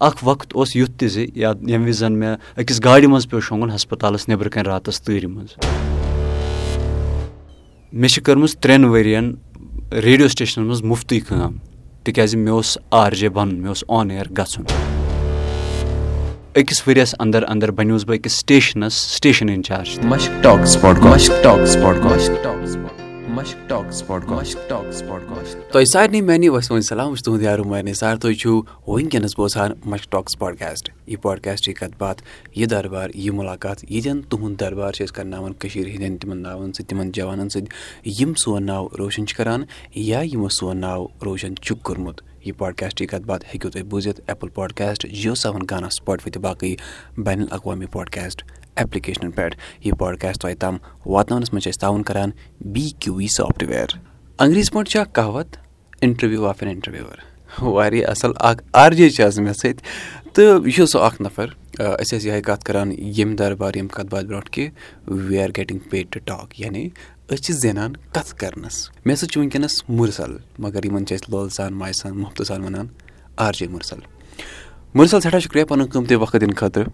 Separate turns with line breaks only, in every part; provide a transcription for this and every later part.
اَکھ وقت اوس یُتھ تہِ زِ یا ییٚمہِ وِزِ زَن مےٚ أکِس گاڑِ منٛز پیوٚو شۄنٛگُن ہَسپَتالَس نیٚبرٕ کَنۍ راتَس تۭرِ منٛز۔ مےٚ چھِ کٔرمٕژ ترٛٮ۪ن ؤرِیَن ریڈیو سٹیشنَن منٛز مُفتٕے کٲم تِکیٛازِ مےٚ اوس آر جے بَنُن مےٚ اوس آن اِیَر گژھُن۔ أکِس ؤرِیَس اَنٛدر اَنٛدر بَنیوس بہٕ أکِس سٹیشنَس سٹیشَن اِنچارٕج
تۄہہِ سارنٕے میانہِ وسم سلام بہٕ چھُس تُہُنٛد یارُمار نثار تُہۍ چھِو وٕنکیٚنَس بوزان مشک ٹاکٕس پاڈکاسٹ یہِ پاڈکاسٹٕچ کَتھ باتھ یہِ دربار یہِ مُلاقات ییٚتٮ۪ن تُہُنٛد دربار چھِ أسۍ کَرناوان کٔشیٖرِ ہِنٛدٮ۪ن تِمَن ناوَن سۭتۍ تِمَن جوانَن سۭتۍ یِم سون ناو روشَن چھِ کَران یا یِمو سون ناو روشَن چھُکھ کوٚرمُت یہِ پاڈکاسٹٕچ کَتھ باتھ ہیٚکِو تُہۍ بوٗزِتھ ایپٕل پاڈکاسٹ جِیو سیوَن گانا سٕپاٹفاے تہٕ باقٕے بین الاقوامی پاڈکاسٹ ایپلِکیشنَن پؠٹھ یہِ پاڈکاسٹ تۄہہِ تام واتناونَس منٛز چھِ أسۍ تعاوُن کَران بی کیوٗ وی سافٹوِیَر انٛگریٖزِ پٲٹھۍ چھِ اَکھ کَہاوت اِنٹَروِو آف این اِنٹَروِوَر واریاہ اَصٕل اَکھ آر جے چھِ آز مےٚ سۭتۍ تہٕ یہِ چھُ سُہ اَکھ نَفر أسۍ ٲسۍ یِہوٚے کَتھ کَران ییٚمہِ دربار ییٚمہِ کَتھ باتھ برونٛٹھ کہِ we are getting pay to talk یعنی أسۍ چھِ زینان کَتھٕ کَرنَس مےٚ سۭتۍ چھُ وٕنکیٚنَس مُرسَل مگر یِمَن چھِ أسۍ لول سان ماجہِ سان مُفتہٕ سان وَنان آر جے مُرسَل مُرسَل سٮ۪ٹھاہ شُکریہ پَنُن قۭمتی وقت دِنہٕ خٲطرٕ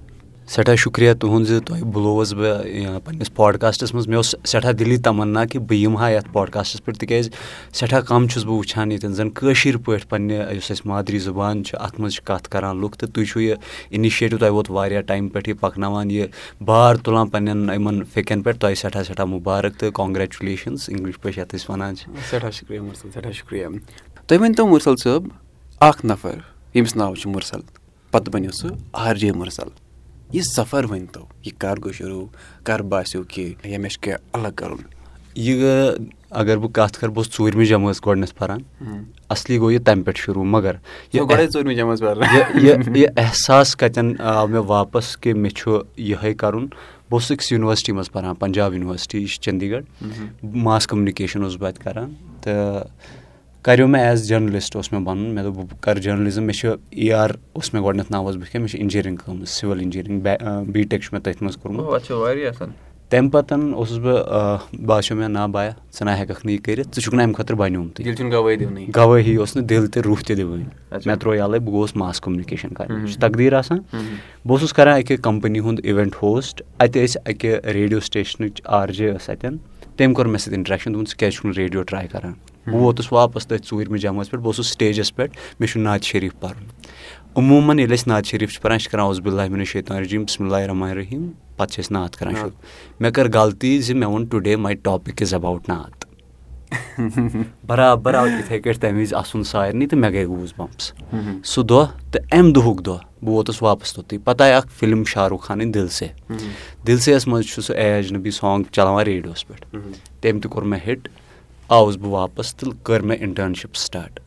سٮ۪ٹھاہ شُکریہ تُہُنٛد زِ تۄہہِ بُلووُس بہٕ پنٛنِس پاڈکاسٹَس منٛز مےٚ اوس سٮ۪ٹھاہ دِلی تَمنا کہِ بہٕ یِمہٕ ہا یَتھ پاڈکاسٹَس پٮ۪ٹھ تِکیٛازِ سٮ۪ٹھاہ کَم چھُس بہٕ وٕچھان ییٚتٮ۪ن زَن کٲشِر پٲٹھۍ پنٛنہِ یُس اَسہِ مادری زُبان چھِ اَتھ منٛز چھِ کَتھ کَران لُکھ تہٕ تُہۍ چھُو یہِ اِنِشیٹِو تۄہہِ ووت واریاہ ٹایم پٮ۪ٹھ یہِ پَکناوان یہِ بار تُلان پنٛنٮ۪ن یِمَن فِکٮ۪ن پٮ۪ٹھ تۄہہِ سٮ۪ٹھاہ سٮ۪ٹھاہ مُبارک تہٕ کانگریچُلیشَنٕز اِنٛگلِش پٲٹھۍ یَتھ أسۍ وَنان چھِ۔
سٮ۪ٹھاہ شُکریہ مُرسَل سٮ۪ٹھاہ شُکریہ۔ تُہۍ ؤنۍتو مُرسَل صٲب اَکھ نَفر ییٚمِس ناو چھُ مُرسَل پَتہٕ بَنیو سُہ آر جے مُرسَل یہِ سَفر ؤنۍتو یہِ کَر گوٚو شروٗع کَر باسیٚو کہِ ہے مےٚ چھُ کینٛہہ الگ کَرُن؟
یہِ اگر بہٕ کَتھ کَرٕ بہٕ اوسُس ژوٗرمہِ جمٲژ گۄڈنٮ۪تھ پَران اَصلی گوٚو یہِ تَمہِ پٮ۪ٹھ شروٗع مگر یہِ احساس کَتٮ۪ن آو مےٚ واپَس کہِ مےٚ چھُ یِہوٚے کَرُن۔ بہٕ اوسُس أکِس یوٗنیورسٹی منٛز پَران پنٛجاب یوٗنیورسٹی یہِ چھِ چٔندی گڑھ۔ ماس کوٚمنِکیشَن اوسُس بہٕ اَتہِ کَران تہٕ کَریو مےٚ ایز جٔرنَلِسٹ اوس مےٚ بَنُن مےٚ دوٚپ بہٕ کَرٕ جٔرنَلِزم مےٚ چھُ اے آر اوس مےٚ گۄڈنٮ۪تھ ناوَس بہٕ کیٛاہ مےٚ چھِ اِنجیٖنرِنٛگ کٔرمٕژ سِوَل اِنجیٖنرِنٛگ بی ٹیک چھُ مےٚ تٔتھۍ منٛز کوٚرمُت۔ تَمہِ پَتہٕ اوسُس بہٕ باسیٚو مےٚ نا بایا ژٕ نہ ہٮ۪کَکھ نہٕ یہِ کٔرِتھ ژٕ چھُکھ نہٕ اَمہِ خٲطرٕ بَنیومُتٕے۔ گوٲہی اوس نہٕ دِل تہِ روح تہِ دِوٲنۍ۔ مےٚ ترٛوو یَلَے بہٕ گوٚوُس ماس کوٚمنِکیشَن کَرٕنۍ یہِ چھُ تقدیٖر آسان۔ بہٕ اوسُس کَران اَکہِ کَمپٔنی ہُنٛد اِوٮ۪نٛٹ ہوسٹ اَتہِ ٲسۍ اَکہِ ریڈیو سٹیشنٕچ آر جے ٲس اَتٮ۪ن۔ تٔمۍ کوٚر مےٚ سۭتۍ اِنٹرٛیکشَن دوٚپُن ژٕ کیٛازِ چھُکھ نہٕ ریڈیو ٹرٛاے کَران بہٕ ووتُس واپَس تٔتھۍ ژوٗرمہِ جمٲژ پٮ۪ٹھ بہٕ اوسُس سٹیجَس پٮ۪ٹھ مےٚ چھُ نعتِ شریٖف پَرُن۔ عموٗماً ییٚلہِ أسۍ نعتِ شریٖف چھِ پَران أسۍ چھِ کَران عزبُ اللہ شیطان رجیٖم بِسمہِ اللہ رحمٰن رحیٖم پَتہٕ چھِ أسۍ نعت کَران شروٗع۔ مےٚ کٔر غلطی زِ مےٚ ووٚن today my topic is about نعت۔ بَرابَر آو یِتھَے کٲٹھۍ تَمہِ وِزِ اَسُن سارنٕے تہٕ مےٚ گٔے گوٗز بَمپٕس سُہ دۄہ تہٕ اَمہِ دۄہُک دۄہ بہٕ ووتُس واپَس توٚتُے پَتہٕ آیہِ اَکھ فِلم شاہ رُخ خانٕنۍ دِل سے دِل سیَس منٛز چھُ سُہ ایج نبی سانٛگ چَلاوان ریڈیوَس پٮ۪ٹھ۔ تٔمۍ تہِ کوٚر مےٚ ہِٹ آوُس بہٕ واپَس تہٕ کٔر مےٚ اِنٹٲرٕنشِپ سِٹاٹ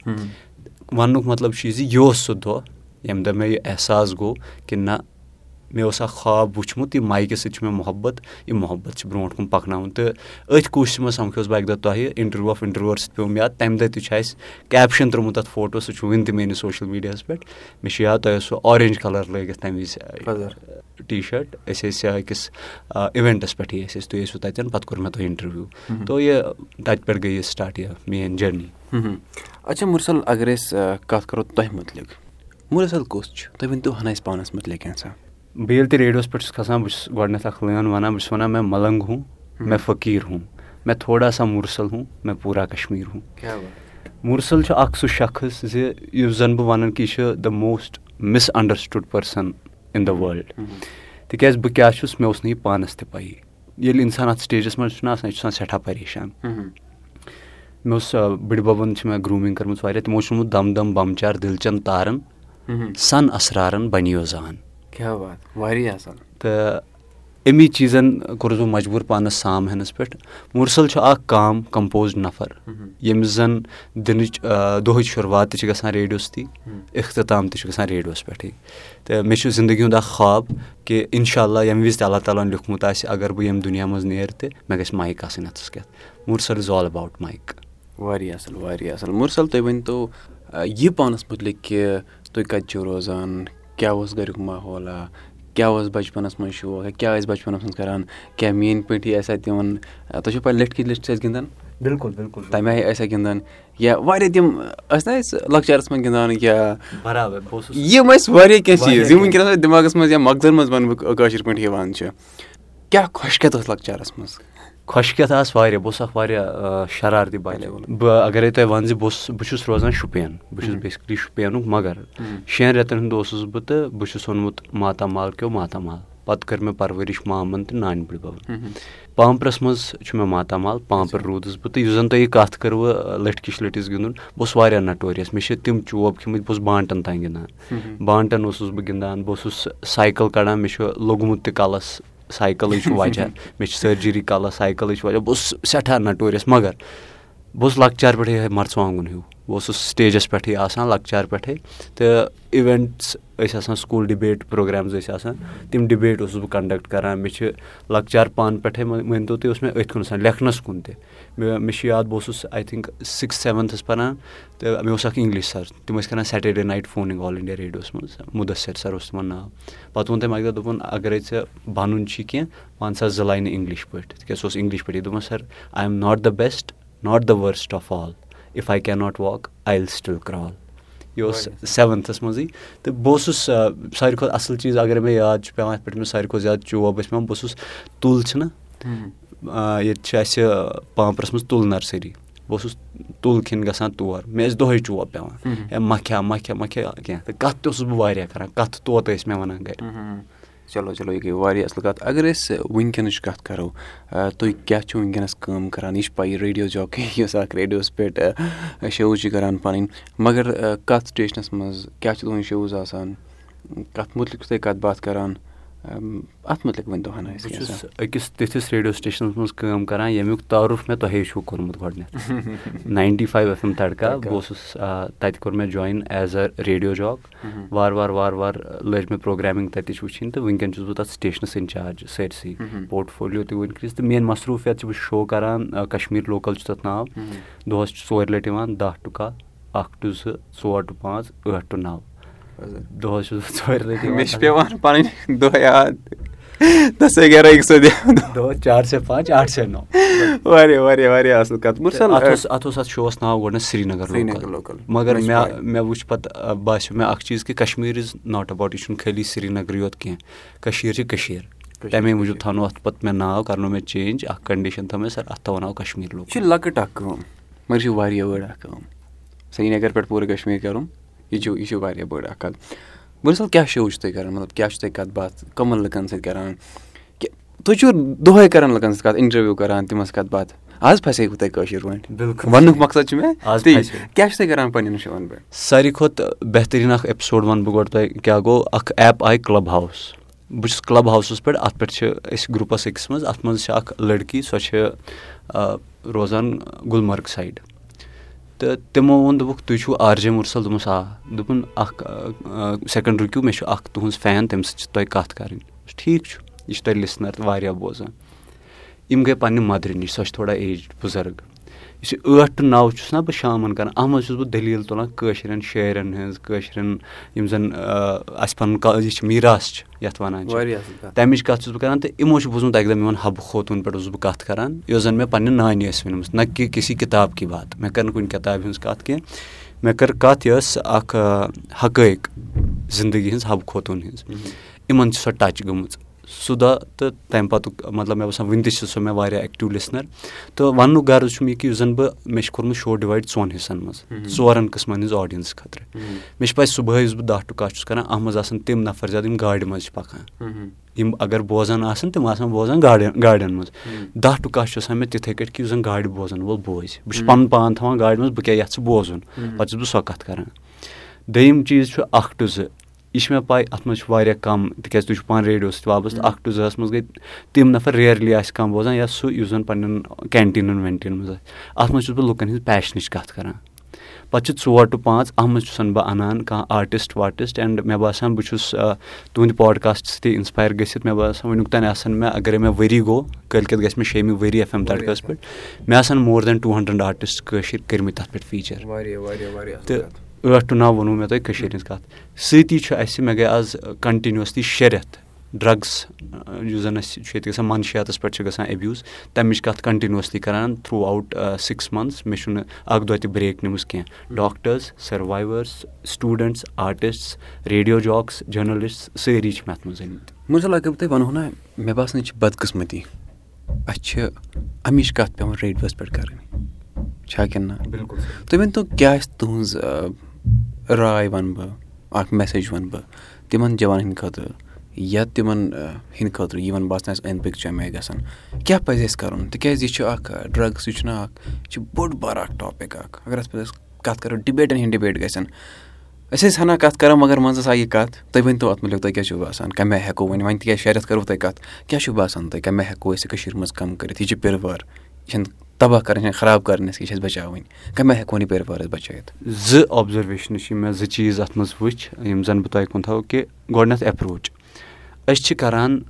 وَننُک مطلب چھُ یہِ زِ یہِ اوس سُہ دۄہ ییٚمہِ دۄہ مےٚ یہِ احساس گوٚو کہِ نہ مےٚ اوس اکھ خاب وٕچھمُت یہِ مایکہِ سۭتۍ چھُ مےٚ محبت یہِ محبت چھِ برونٛٹھ کُن پَکناوُن تہٕ أتھۍ کوٗشِشہِ منٛز سَمکھیوس بہٕ اَکہِ دۄہ تۄہہِ اِنٹَروِو آف اِنٹَروِوَر سۭتۍ پیوٚم یاد تَمہِ دۄہ تہِ چھُ اَسہِ کیپشَن ترٛوومُت تَتھ فوٹو سُہ چھُ وٕنہِ تہِ میٲنِس سوشَل میٖڈیاہَس پٮ۪ٹھ مےٚ چھُ یاد تۄہہِ اوس سُہ آرینٛج کَلَر لٲگِتھ تَمہِ وِزِ ٹی شٲٹ أسۍ ٲسۍ أکِس اِوٮ۪نٛٹَس پٮ۪ٹھٕے ٲسۍ أسۍ تُہۍ ٲسِو تَتٮ۪ن پَتہٕ کوٚر مےٚ تۄہہِ اِنٹَروِو تو یہِ تَتہِ پٮ۪ٹھ گٔے یہِ سِٹاٹ یہِ میٲنۍ جٔرنی
اچھا مُرسَل اگر أسۍ کَتھ کَرو تۄہہِ مُتعلِق مُرسَل کُس چھُ؟ تُہۍ ؤنۍتو ہَنا اَسہِ پانَس مُتعلِق کینٛژھا
بہٕ ییٚلہِ تہِ ریڈیوَس پٮ۪ٹھ چھُس کھَسان بہٕ چھُس گۄڈنٮ۪تھ اَکھ لٲن وَنان بہٕ چھُس وَنان مےٚ مَلنٛگ ہوٗ مےٚ فقیٖر ہوٗ مےٚ تھوڑا سا مُرسَل ہوٗ مےٚ پوٗرا کَشمیٖر ہوٗ مُرسَل چھُ اَکھ سُہ شخص زِ یُس زَن بہٕ وَنان کہِ یہِ چھُ the most misunderstood person in the world تِکیٛازِ بہٕ کیٛاہ چھُس مےٚ اوس نہٕ یہِ پانَس تہِ پَیی۔ ییٚلہِ اِنسان اَتھ سٹیجَس منٛز چھُنہ آسان یہِ چھُ آسان سٮ۪ٹھاہ پریشان۔ مےٚ اوس بٕڈبَبَن چھِ مےٚ گرٛوٗمِنٛگ کٔرمٕژ واریاہ تِمو چھُ دَم دَم بَمچار دِلچَن تارَن۔ سَن اَسرارَن بَنیو زان۔ تہٕ اَمی چیٖزَن کوٚرُس بہٕ مجبوٗر پانَس سام ہٮ۪نَس پٮ۪ٹھ۔ مُرسَل چھُ اَکھ کام کَمپوز نَفر ییٚمِس زَن دِنٕچ دۄہٕچ شُروعات تہِ چھِ گژھان ریڈیو سۭتی اِختِتام تہِ چھُ گژھان ریڈیوَس پٮ۪ٹھٕے۔ تہٕ مےٚ چھُ زندگی ہُنٛد اَکھ خواب کہِ اِنشاء اللہ ییٚمہِ وِزِ تہِ اللہ تعالیٰ ہَن لیوٗکھمُت آسہِ اگر بہٕ ییٚمہِ دُنیا منٛز نیرٕ تہِ مےٚ گژھِ مایِک آسٕنۍ اَتھَس کٮ۪تھ۔ مُرسَل اِز آل اَباوُٹ مایِک۔
واریاہ اَصٕل واریاہ اَصٕل۔ مُرسَل تُہۍ ؤنۍتو یہِ پانَس مُتعلِق کہِ تُہۍ کَتہِ چھِو روزان کیٛاہ اوس گَریُک ماحولا کیٛاہ اوس بَچپَنَس منٛز شوق کیٛاہ ٲسۍ بَچپَنَس منٛز کَران؟ کیٛاہ میٲنۍ پٲٹھی آسہِ اَتہِ یِوان؟ تۄہہِ چھُو پَے لٔٹھۍ کِتھ لٔٹھۍ چھِ أسۍ گِنٛدان؟
بِلکُل بِلکُل.
تَمہِ آیہِ ٲسۍ گِنٛدان یا واریاہ تِم ٲسۍ نا أسۍ لۄکچارَس منٛز گِنٛدان یا
برابر
یِم ٲسۍ واریاہ کینٛہہ چیٖز یِم وٕنکیٚنَس دٮ۪ماغَس منٛز یا مۄغزَن منٛز وَنہٕ بہٕ کٲشِر پٲٹھۍ یِوان چھِ۔ کیٛاہ خۄشکیٚتھ ٲس لۄکچارَس منٛز
خۄشکیٚتھ آسہٕ واریاہ بہٕ اوسُس اکھ واریاہ شرارتی بَچہٕ بہٕ اَگرے تۄہہِ وَنہٕ زِ بہٕ اوسُس بہٕ چھُس روزان شُپین بہٕ چھُس بیسِکلی شُپینُک مگر شٮ۪ن رٮ۪تن ہُنٛد اوسُس بہٕ تہٕ بہٕ چھُس اوٚنمُت ماتامال کیو ماتامال پَتہٕ کٔر مےٚ پَرؤرِش مامَن تہٕ نانہِ بٔڈبَبَن پامپرَس منٛز چھُ مےٚ ماتامال پامپر روٗدُس بہٕ تہٕ یُس زَن تۄہہِ یہِ کَتھ کٔروٕ لٔٹھکِس لٔٹِس گِنٛدُن بہٕ اوسُس واریاہ نَٹوریَس مےٚ چھِ تِم چوب کھیٚمٕتۍ بہٕ اوسُس بانٹَن تانۍ گِنٛدان بانٹَن اوسُس بہٕ گِنٛدان بہٕ اوسُس سایکَل کَڑان مےٚ چھُ لوٚگمُت تہِ کَلَس سایکَلٕچ وجہ۔ مےٚ چھِ سٔرجِری کَلَس سایکَلٕچ وجہ۔ بہٕ اوسُس سٮ۪ٹھاہ نَٹوریَس مگر بہٕ اوسُس لۄکچار پٮ۪ٹھٕے یِہوٚے مَرژٕوانٛگُن ہیوٗ بہٕ اوسُس سِٹیجَس پٮ۪ٹھٕے آسان لۄکچار پٮ۪ٹھَے۔ تہٕ اِوٮ۪نٛٹٕس ٲسۍ آسان سکوٗل ڈِبیٹ پرٛوگرامٕز ٲسۍ آسان۔ تِم ڈِبیٹ اوسُس بہٕ کَنڈَکٹ کَران۔ مےٚ چھِ لۄکچار پانہٕ پٮ۪ٹھَے مٲنۍتو تُہۍ اوس مےٚ أتھۍ کُن آسان لیکھنَس کُن تہِ۔ مےٚ مےٚ چھُ یاد بہٕ اوسُس آی تھِنک سِکِس سٮ۪وَنتھَس پَران۔ تہٕ مےٚ اوس اکھ اِنٛگلِش سَر۔ تِم ٲسۍ کَران سیٹَرڈے نایٹ فونِنٛگ آل اِنڈیا ریڈیوَس منٛز۔ مُدَثر سَر اوس تِمَن ناو۔ پَتہٕ ووٚن تٔمۍ اَکہِ دۄہ دوٚپُن اَگرَے ژےٚ بَنُن چھُے کینٛہہ وَن سا زٕ لاینہٕ اِنٛگلِش پٲٹھۍ۔ تِکیٛازِ سُہ اوس اِنٛگلِش پٲٹھی۔ دوٚپمَس sir I am not the best not the worst of all if I can not walk I will still crawl یہِ اوس سٮ۪وَنتھَس منٛزٕے تہٕ بہٕ اوسُس ساروی کھۄتہٕ اَصٕل چیٖز اَگرَے مےٚ یاد چھُ پٮ۪وان یَتھ پٮ۪ٹھ مےٚ ساروی کھۄتہٕ زیادٕ چوب ٲسۍ پٮ۪وان بہٕ اوسُس تُل چھِنہ ییٚتہِ چھِ اَسہِ پامپرَس منٛز تُل نَرسٔری بہٕ اوسُس تُل کھٮ۪نہِ گژھان تور مےٚ ٲسۍ دۄہَے چوب پٮ۪وان ہے مَکھیا مَکھیا مَکھیا کینٛہہ تہٕ کَتھ تہِ اوسُس بہٕ واریاہ کَران کَتھٕ طوطہٕ ٲسۍ مےٚ وَنان گَرِ
چلو چلو یہِ گٔے واریاہ اَصٕل کَتھ۔ اگر أسۍ وٕنکٮ۪نٕچ کَتھ کَرو تُہۍ کیٛاہ چھُو وٕنکٮ۪نَس کٲم کَران؟ یہِ چھِ پَیی ریڈیو جاکی یۄس اَکھ ریڈیوَس پٮ۪ٹھ شوٗز چھِ کَران پَنٕنۍ۔ مگر کَتھ سِٹیشنَس منٛز کیٛاہ چھِ تُہٕنٛدۍ شوٗز آسان؟ کَتھ مُتعلِق چھُو تُہۍ کَتھ باتھ کَران اَتھ مُتعلِق ؤنۍتو ہَنا
بہٕ چھُس أکِس تِتھِس ریڈیو سِٹیشنَس منٛز کٲم کَران ییٚمیُک تعارُف مےٚ تۄہے چھُو کوٚرمُت گۄڈنٮ۪تھ ninety five F M Tadka بہٕ اوسُس تَتہِ کوٚر مےٚ join as a radio job وارٕ وارٕ وارٕ وارٕ لٔج مےٚ پرٛوگرامِنٛگ تَتِچ وٕچھِنۍ تہٕ وٕنکٮ۪ن چھُس بہٕ تَتھ سِٹیشنَس اِنچارٕج سٲرسٕے پوٹفولیو تہِ وٕنکٮ۪س تہٕ میٛٲنۍ مصروٗفیت چھِ بہٕ شو کَران کَشمیٖر لوکَل چھُ تَتھ ناو دۄہَس چھُ ژورِ لَٹہِ یِوان دَہ ٹُہ کاہ اَکھ ٹُہ زٕ ژور ٹُہ پانٛژھ ٲٹھ ٹُہ نَو دۄہَس چھُس بہٕ ژورِ لَٹہِ
مےٚ چھِ پٮ۪وان پَنٕنۍ دۄہ یاد واریاہ واریاہ واریاہ اَصٕل کَتھ
اَتھ اوس اَتھ شووَس ناو گۄڈنٮ۪تھ سرینگر مگر مےٚ مےٚ وٕچھ پَتہٕ باسیٚو مےٚ اَکھ چیٖز کہِ کَشمیٖر اِز ناٹ اَباوُٹ یہِ چھُنہٕ خٲلی سرینگرٕے یوت کینٛہہ کٔشیٖر چھِ کٔشیٖر تَمے موٗجوٗب تھاونو اَتھ پَتہٕ مےٚ ناو کَرنو مےٚ چینٛج اَکھ کَنڈِشَن تھٲو مےٚ سَر اَتھ تھاوو ناو کَشمیٖر لوک
یہِ چھِ لۄکٕٹ اَکھ کٲم مگر یہِ چھِ واریاہ بٔڑ اَکھ کٲم سرینگر پٮ۪ٹھ پوٗرٕ کَشمیٖر کَرُن یہِ چھُ یہِ چھُ واریاہ بٔڑ اَکھ کَتھ. بِلسل کیٛاہ شو چھُو تُہۍ کَران؟ مطلب کیٛاہ چھُو تُہۍ کَتھ باتھ کَمَن لُکَن سۭتۍ کَران؟ کہِ تُہۍ چھُو دۄہَے کَران لُکَن سۭتۍ کَتھ اِنٹَروِو کَران تِمَن سۭتۍ کَتھ باتھ؟ آز پھسیوٕ تۄہہِ کٲشِر پٲٹھۍ۔
بِلکُل
وَننُک مقصد چھُ مےٚ؟ کیٛاہ چھُو تُہۍ کَران پنٛنٮ۪ن شوَن پٮ۪ٹھ؟
ساروی کھۄتہٕ بہتریٖن اَکھ ایپِسوڈ وَنہٕ بہٕ گۄڈٕ تۄہہِ کیٛاہ گوٚو؟ اَکھ ایپ آیہِ کٕلب ہاوُس بہٕ چھُس کٕلب ہاوسَس پٮ۪ٹھ اَتھ پٮ۪ٹھ چھِ أسۍ گرُپَس أکِس منٛز اَتھ منٛز چھِ اَکھ لٔڑکی سۄ چھِ روزان گُلمرگ سایڈ تہٕ تِمو ووٚن دوٚپُکھ تُہۍ چھُو آر جے مُرسل. دوٚپمَس آ. دوٚپُن اَکھ سٮ۪کَنٛڈ رُکِو مےٚ چھُ اَکھ تُہٕنٛز فین تٔمِس سۭتۍ چھِ تۄہہِ کَتھ کَرٕنۍ. ٹھیٖک چھُ یہِ چھُ تۄہہِ لِسنَر واریاہ بوزان. یِم گٔے پنٛنہِ مَدرِ نِش سۄ چھِ تھوڑا ایج بُزَرٕگ یُس یہِ ٲٹھ ٹُہ نَو چھُس نہ بہٕ شامَن کَران اَتھ منٛز چھُس بہٕ دٔلیٖل تُلان کٲشرٮ۪ن شٲعرَن ہٕنٛز کٲشرٮ۪ن یِم زَن اَسہِ پَنُن یہِ چھِ میٖراث چھِ یَتھ وَنان چھِ۔ تَمِچ کَتھ چھُس بہٕ کَران تہٕ یِمو چھُ بوٗزمُت اَکہِ دۄہ میون حبہٕ خوتوٗن پٮ۪ٹھ اوسُس بہٕ کَتھ کَران یۄس زَن مےٚ پنٛنہِ نانہِ ٲسۍ ؤنمٕژ نہ کہِ کِسی کِتاب کی بات۔ مےٚ کٔر نہٕ کُنہِ کِتابہِ ہٕنٛز کَتھ کینٛہہ۔ مےٚ کٔر کَتھ یہِ ٲس اَکھ حقٲیق زِندگی ہٕنٛز حبہٕ خوتوٗن ہِنٛز۔ یِمَن چھِ سۄ ٹَچ گٔمٕژ سُہ دۄہ تہٕ تَمہِ پَتُک مطلب مےٚ باسان وٕنہِ تہِ چھِ سۄ مےٚ واریاہ ایٚکٹِو لِسنَر تہٕ وَننُک غرض چھُم یہِ کہِ یُس زَن بہٕ مےٚ چھُ کوٚرمُت شو ڈِوایِڈ ژۄن حِصَن منٛز ژورَن قٕسمَن ہٕنٛز آڈِیَنٕس خٲطرٕ۔ مےٚ چھِ پَے صُبحٲے یُس بہٕ دَہ کَہہ چھُس کَران اَتھ منٛز آسان تِم نَفر زیادٕ یِم گاڑِ منٛز چھِ پَکان۔ یِم اگر بوزان آسان تِم آسان بوزان گاڑٮ۪ن گاڑٮ۪ن منٛز۔ دَہ کَہہ چھُ آسان مےٚ تِتھَے کٲٹھۍ کہِ یُس زَن گاڑِ بوزَن وول بوزِ۔ بہٕ چھُس پَنُن پان تھاوان گاڑِ منٛز بہٕ کیٛاہ یَژھٕ بوزُن؟ پَتہٕ چھُس بہٕ سۄ کَتھ کَران۔ دوٚیِم چیٖز چھُ اَکھ ٹُہ زٕ یہِ چھِ مےٚ پَے اَتھ منٛز چھُ واریاہ کَم تِکیٛازِ تُہۍ چھُو پانہٕ ریڈیو سۭتۍ وابسطہٕ اَکھ ٹُہ زٕہَس منٛز گٔے تِم نفر رِیَرلی آسہِ کانٛہہ بوزان یا سُہ یُس زَن پنٛنٮ۪ن کینٹیٖنَن وینٹیٖنَن منٛز آسہِ۔ اَتھ منٛز چھُس بہٕ لُکَن ہِنٛز پیشنٕچ کَتھ کَران۔ پَتہٕ چھِ ژور ٹُہ پانٛژھ اَتھ منٛز چھُسَن بہٕ اَنان کانٛہہ آٹِسٹ واٹِسٹ اینٛڈ مےٚ باسان بہٕ چھُس تُہٕنٛدِ پاڈکاسٹ سۭتی اِنسپایر گٔژھِتھ مےٚ باسان وٕنیُک تانۍ آسان مےٚ اَگرے مےٚ ؤری گوٚو کٲلکٮ۪تھ گژھِ مےٚ شیٚیمہِ ؤری ایف ایم تَڑکَس پٮ۪ٹھ مےٚ آسان more than two hundred artist کٲشِرۍ کٔرمٕتۍ تَتھ پٮ۪ٹھ فیٖچَر تہٕ ٲٹھ ٹُہ نَو ووٚنوُ مےٚ تۄہہِ کٔشیٖرِ ہِنٛز کَتھ. سۭتی چھُ اَسہِ مےٚ گٔے آز کَنٹِنیوٗسلی شےٚ رٮ۪تھ ڈرٛگٕس یُس زَن اَسہِ چھُ ییٚتہِ گژھان مَنشیاتَس پٮ۪ٹھ چھِ گژھان ایٚبیوٗز تَمِچ کَتھ کَنٹِنیوٗسلی کَران تھرٛوٗ آوُٹ سِکِس مَنتھٕس مےٚ چھُنہٕ اَکھ دۄہ تہِ برٛیک نِمٕژ کینٛہہ. ڈاکٹٲرٕس سٔروایوٲرٕس سٹوٗڈَنٛٹٕس آٹِسٹٕس ریڈیو جاکٕس جٔرنَلِسٹ سٲری چھِ مےٚ اَتھ منٛز ٲمٕتۍ
مُنزل اگر بہٕ تۄہہِ وَنہو نا مےٚ باسان یہِ چھِ بدقٕسمٔتی. اَسہِ چھِ اَمِچ کَتھ پٮ۪وان ریڈیوَس پٮ۪ٹھ کَرٕنۍ. چھا کِنہٕ نہ؟
بِلکُل
تُہۍ ؤنۍتو کیٛاہ آسہِ تُہٕنٛز راے وَنہٕ بہٕ اَکھ میسیج وَنہٕ بہٕ تِمَن جوانَن ہِنٛدِ خٲطرٕ یا تِمَن ہِنٛدِ خٲطرٕ یِمَن باسان اَسہِ أنٛدۍ پٔکۍ چھُ اَمہِ آیہِ گژھان۔ کیٛاہ پَزِ اَسہِ کَرُن؟ تِکیٛازِ یہِ چھُ اکھ ڈرٛگٕس یہِ چھُنہ اکھ یہِ چھُ بوٚڑ بار اکھ ٹاپِک اکھ۔ اگر اَتھ پٮ۪ٹھ أسۍ کَتھ کَرو ڈِبیٹَن ہِنٛدۍ ڈِبیٹ گژھن۔ أسۍ ٲسۍ ہَنا کَتھ کَران مگر منٛزَس آیہِ یہِ کَتھ تُہۍ ؤنۍتو اَتھ مُتعلِق تۄہہِ کیٛاہ چھُو باسان؟ کَمہِ ہٮ۪کو وۄنۍ وۄنۍ تِکیٛازِ شہرَس کَرو تۄہہِ کَتھ؟ کیٛاہ چھُو باسان تۄہہِ؟ کَمہِ ہٮ۪کو أسۍ یہِ کٔشیٖرِ منٛز کَم کٔرِتھ؟ یہِ چھِ پِرٕوار یہِ چھَنہٕ تباہ کَرٕنۍ یہِ چھَنہٕ خراب کَرٕنۍ اَسہِ یہِ چھِ اَسہِ بَچاوٕنۍ۔ کَمہِ آیہِ ہٮ۪کون یہِ پِرٕوار أسۍ بَچٲیِتھ؟
زٕ اوٚبزٔرویشنہٕ چھِ مےٚ زٕ چیٖز اَتھ منٛز وٕچھ یِم زَن بہٕ تۄہہِ کُن تھاوو کہِ گۄڈٕنٮ۪تھ اٮ۪پروچ أسۍ چھِ کَران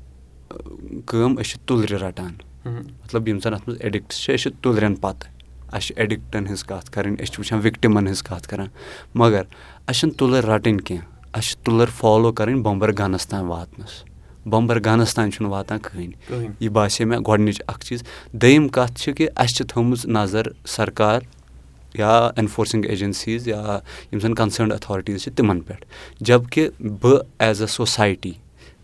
کٲم أسۍ چھِ تُلرِ رَٹان۔ مطلب یِم زَن اَتھ منٛز اٮ۪ڈِکٹٕس چھِ أسۍ چھِ تُلرٮ۪ن پَتہٕ۔ اَسہِ چھِ اٮ۪ڈِکٹَن ہٕنٛز کَتھ کَرٕنۍ أسۍ چھِ وٕچھان وِکٹِمَن ہٕنٛز کَتھ کَران۔ مگر اَسہِ چھِنہٕ تُلٕر رَٹٕنۍ کینٛہہ۔ اَسہِ چھِ تُلٕر فالو کَرٕنۍ بۄمبَر گَنَس تام واتنَس بۄمبَر گَنَس تام چھُنہٕ واتان کٕہٕنۍ۔ یہِ باسے مےٚ گۄڈنِچ اَکھ چیٖز۔ دٔیِم کَتھ چھِ کہِ اَسہِ چھِ تھٲومٕژ نظر سرکار یا اٮ۪نفورسِنٛگ ایجَنسیٖز یا یِم زَن کَنسٲرٕنڈ ایتھارٹیٖز چھِ تِمَن پٮ۪ٹھ۔ جب کہِ بہٕ ایز اَ سوسایٹی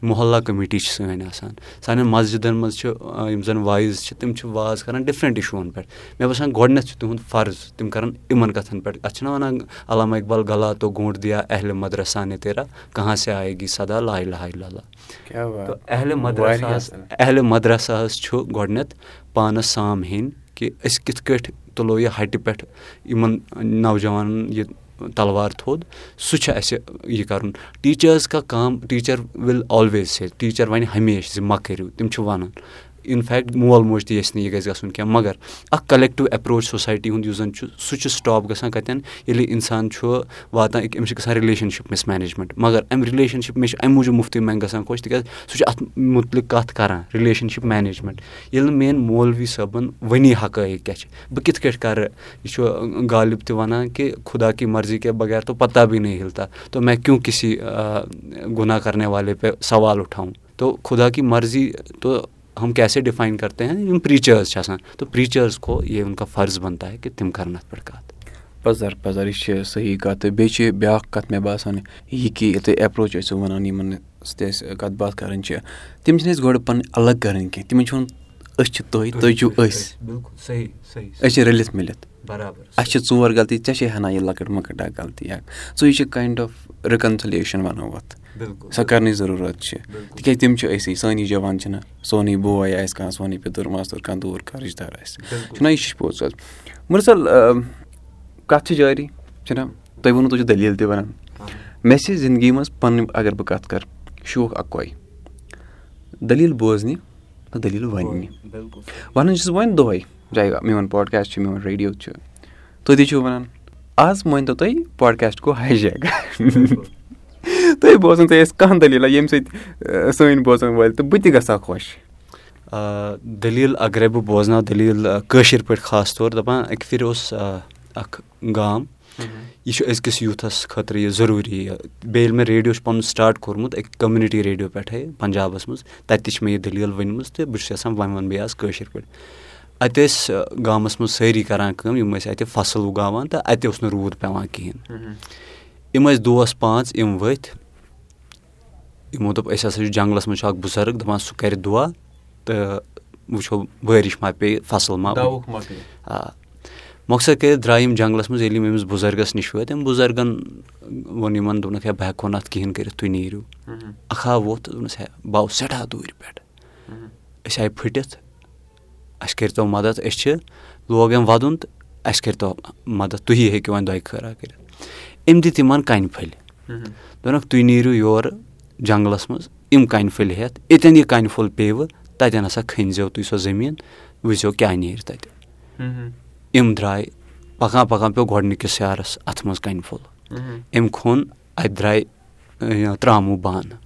محلہ کٔمیٖٹی چھِ سٲنۍ آسان۔ سانٮ۪ن مَسجِدَن منٛز چھِ یِم زَن وایِز چھِ تِم چھِ واز کَران ڈِفرَنٛٹ اِشوٗوَن پٮ۪ٹھ۔ مےٚ باسان گۄڈنٮ۪تھ چھُ تِہُنٛد فرض تِم کَرَن یِمَن کَتھَن پٮ۪ٹھ۔ اَتھ چھِنہ وَنان علامہ اقبال غلہ تو گونٛٹ دِیا اہلِ مدرسانہِ تیرا کہاں سے آیے گی سدا لا تہٕ اہلِ مدرساہَس اہلِ مدرساہَس چھُ گۄڈنٮ۪تھ پانَس سام ہیٚنۍ کہِ أسۍ کِتھ کٲٹھۍ تُلو یہِ ہَٹہِ پٮ۪ٹھ یِمَن نوجوانَن یہِ تَلوار تھوٚد سُہ چھُ اَسہِ یہِ کَرُن۔ ٹیٖچٲرٕس کا کام teacher will always say teacher وَنہِ ہمیشہِ زِ مہ کٔرِو تِم چھِ وَنان اِنفیکٹ مول موج تہِ یژھِ نہٕ یہِ گژھِ گژھُن کینٛہہ مگر اَکھ کَلٮ۪کٹِو اٮ۪پروچ سوسایٹی ہُنٛد یُس زَن چھُ سُہ چھُ سٹاپ گژھان کَتٮ۪ن؟ ییٚلہِ اِنسان چھُ واتان أمِس چھِ گژھان رِلیشَنشِپ مِس مینیجمٮ۪نٛٹ مگر اَمہِ رِلیشَنشِپ مےٚ چھِ اَمہِ موٗجوٗب مُفتٕے منٛگ گژھان خۄش تِکیٛازِ سُہ چھُ اَتھ مُتعلِق کَتھ کَران رِلیشَنشِپ مینیجمٮ۪نٛٹ ییٚلہِ نہٕ میٛٲنۍ مولوی صٲبَن ؤنی حقٲیق کیٛاہ چھِ بہٕ کِتھ کٲٹھۍ کَرٕ؟ یہِ چھُ غالِب تہِ وَنان کہِ خُدا کی مرضی کے بغیر تو پَتہ بھی نہیں ہِلتا تو مےٚ کیوں کِسی گُناہ کَرنے والے پے سوال اُٹھاوُن تو خُدا کی مرضی تو ہم کیسے ڈِفاین کَرتے ہیں یِم پریٖچٲرٕس چھِ آسان تہٕ پریٖچٲرٕس کو یہِ کا فرض بَنتا ہے کہِ تِم کَرَن اَتھ پٮ۪ٹھ کَتھ
پَزَر پَزَر یہِ چھِ صحیح کَتھ تہٕ بیٚیہِ چھِ بیٛاکھ کَتھ مےٚ باسان یہِ کہِ یہِ تُہۍ اٮ۪پروچ ٲسِو وَنان یِمَن سۭتۍ اَسہِ کَتھ باتھ کَرٕنۍ چھِ تِم چھِنہٕ أسۍ گۄڈٕ پَنٕنۍ الگ کَرٕنۍ کینٛہہ تِمَن چھُ وَنُن أسۍ چھِ تُہۍ تُہۍ چھِو أسۍ أسۍ چھِ رٔلِتھ مِلِتھ اَسہِ چھِ ژور غلطی ژےٚ چھے ہَنا یہِ لۄکٕٹ مۄکٕٹ اَکھ غلطی اَکھ سُے چھِ کاینڈ آف رِکَنسٕلیشَن وَنو اَتھ سۄ کَرنٕچ ضروٗرت چھِ تِکیٛازِ تِم چھِ أسی سٲنی جوان چھِنہ سونُے بوے آسہِ کانٛہہ سونُے پیٚتٕر ماستُر کانٛہہ دوٗر کانٛہہ رِشتہٕ دار آسہِ چھُنہ یہِ چھِ پوٚز حظ مُرسَل کَتھ چھِ جٲری چھِنہ تۄہہِ ووٚنوُ تُہۍ چھُو دٔلیٖل تہِ وَنان مےٚ چھِ زِندگی منٛز پَنٕنۍ اگر بہٕ کَتھ کَرٕ شوق اَکوے دٔلیٖل بوزنہِ دٔلیٖل وَننہِ وَنان چھُس بہٕ وۄنۍ دۄہَے چاہے میون پاڈکاسٹ چھُ میون ریڈیو چھُ تُہۍ تہِ چھِو وَنان آز مٲنۍتو تُہۍ پاڈکاسٹ گوٚو ہاے جیک تُہۍ بوزان تُہۍ ٲسۍ کانٛہہ دٔلیٖلہ ییٚمہِ سۭتۍ سٲنۍ بوزَن وٲلۍ تہٕ بہٕ تہِ گژھٕ ہا خۄش
دٔلیٖل اَگرے بہٕ بوزناو دٔلیٖل کٲشِر پٲٹھۍ خاص طور دَپان اَکہِ پھِرِ اوس اَکھ گام یہِ چھُ أزکِس یوٗتھَس خٲطرٕ یہِ ضروٗری بیٚیہِ ییٚلہِ مےٚ ریڈیو چھُ پَنُن سٹاٹ کوٚرمُت أکۍ کٔمنِٹی ریڈیو پٮ۪ٹھَے پنٛجابَس منٛز تَتہِ تہِ چھِ مےٚ یہِ دٔلیٖل ؤنمٕژ تہٕ بہٕ چھُس یَژھان وۄنۍ وَنہٕ بہٕ آز کٲشِر پٲٹھۍ۔ اَتہِ ٲسۍ گامَس منٛز سٲری کَران کٲم یِم ٲسۍ اَتہِ فصٕل وُگاوان تہٕ اَتہِ اوس نہٕ روٗد پٮ۪وان کِہیٖنۍ۔ یِم ٲسۍ دوس پانٛژھ یِم ؤتھۍ یِمو دوٚپ أسۍ ہَسا چھُ جنٛگلَس منٛز چھُ اَکھ بُزَرٕگ دَپان سُہ کَرِ دُعا تہٕ وٕچھو بٲرِش ما پیٚیہِ فصٕل ما آ مۄخصر کٔرِتھ درٛاے یِم جنٛگلَس منٛز ییٚلہِ یِم أمِس بُزَرگَس نِش وٲتۍ أمۍ بُزَرگَن ووٚن یِمَن دوٚپنَکھ ہے بہٕ ہٮ۪کہو نہٕ اَتھ کِہیٖنۍ کٔرِتھ تُہۍ نیٖرِو اَکھ ہا ووٚتھ دوٚپنَس ہے بہٕ آوُس سٮ۪ٹھاہ دوٗرِ پٮ۪ٹھ أسۍ آیہِ پھٕٹِتھ اَسہِ کٔرۍتو مَدَد أسۍ چھِ لوگ أمۍ وَدُن تہٕ اَسہِ کٔرۍتو مَدَد تُہی ہیٚکِو وۄنۍ دۄیہِ خٲرا کٔرِتھ أمۍ دِتۍ یِمَن کَنہِ پھٔلۍ دوٚپنَکھ تُہۍ نیٖرِو یورٕ جنٛگلَس منٛز یِم کَنہِ پھٔلۍ ہٮ۪تھ ییٚتٮ۪ن یہِ کَنہِ پھوٚل پیٚیوٕ تَتٮ۪ن ہَسا کھٔنۍ زیو تُہۍ سۄ زٔمیٖن وٕچھزیو کیٛاہ نیرِ تَتہِ یِم درٛاے پَکان پَکان پیوٚو گۄڈنِکِس یارَس اَتھٕ منٛز کَنہِ پھوٚل أمۍ کھوٚن اَتہِ درٛاے ترٛاموٗ بانہٕ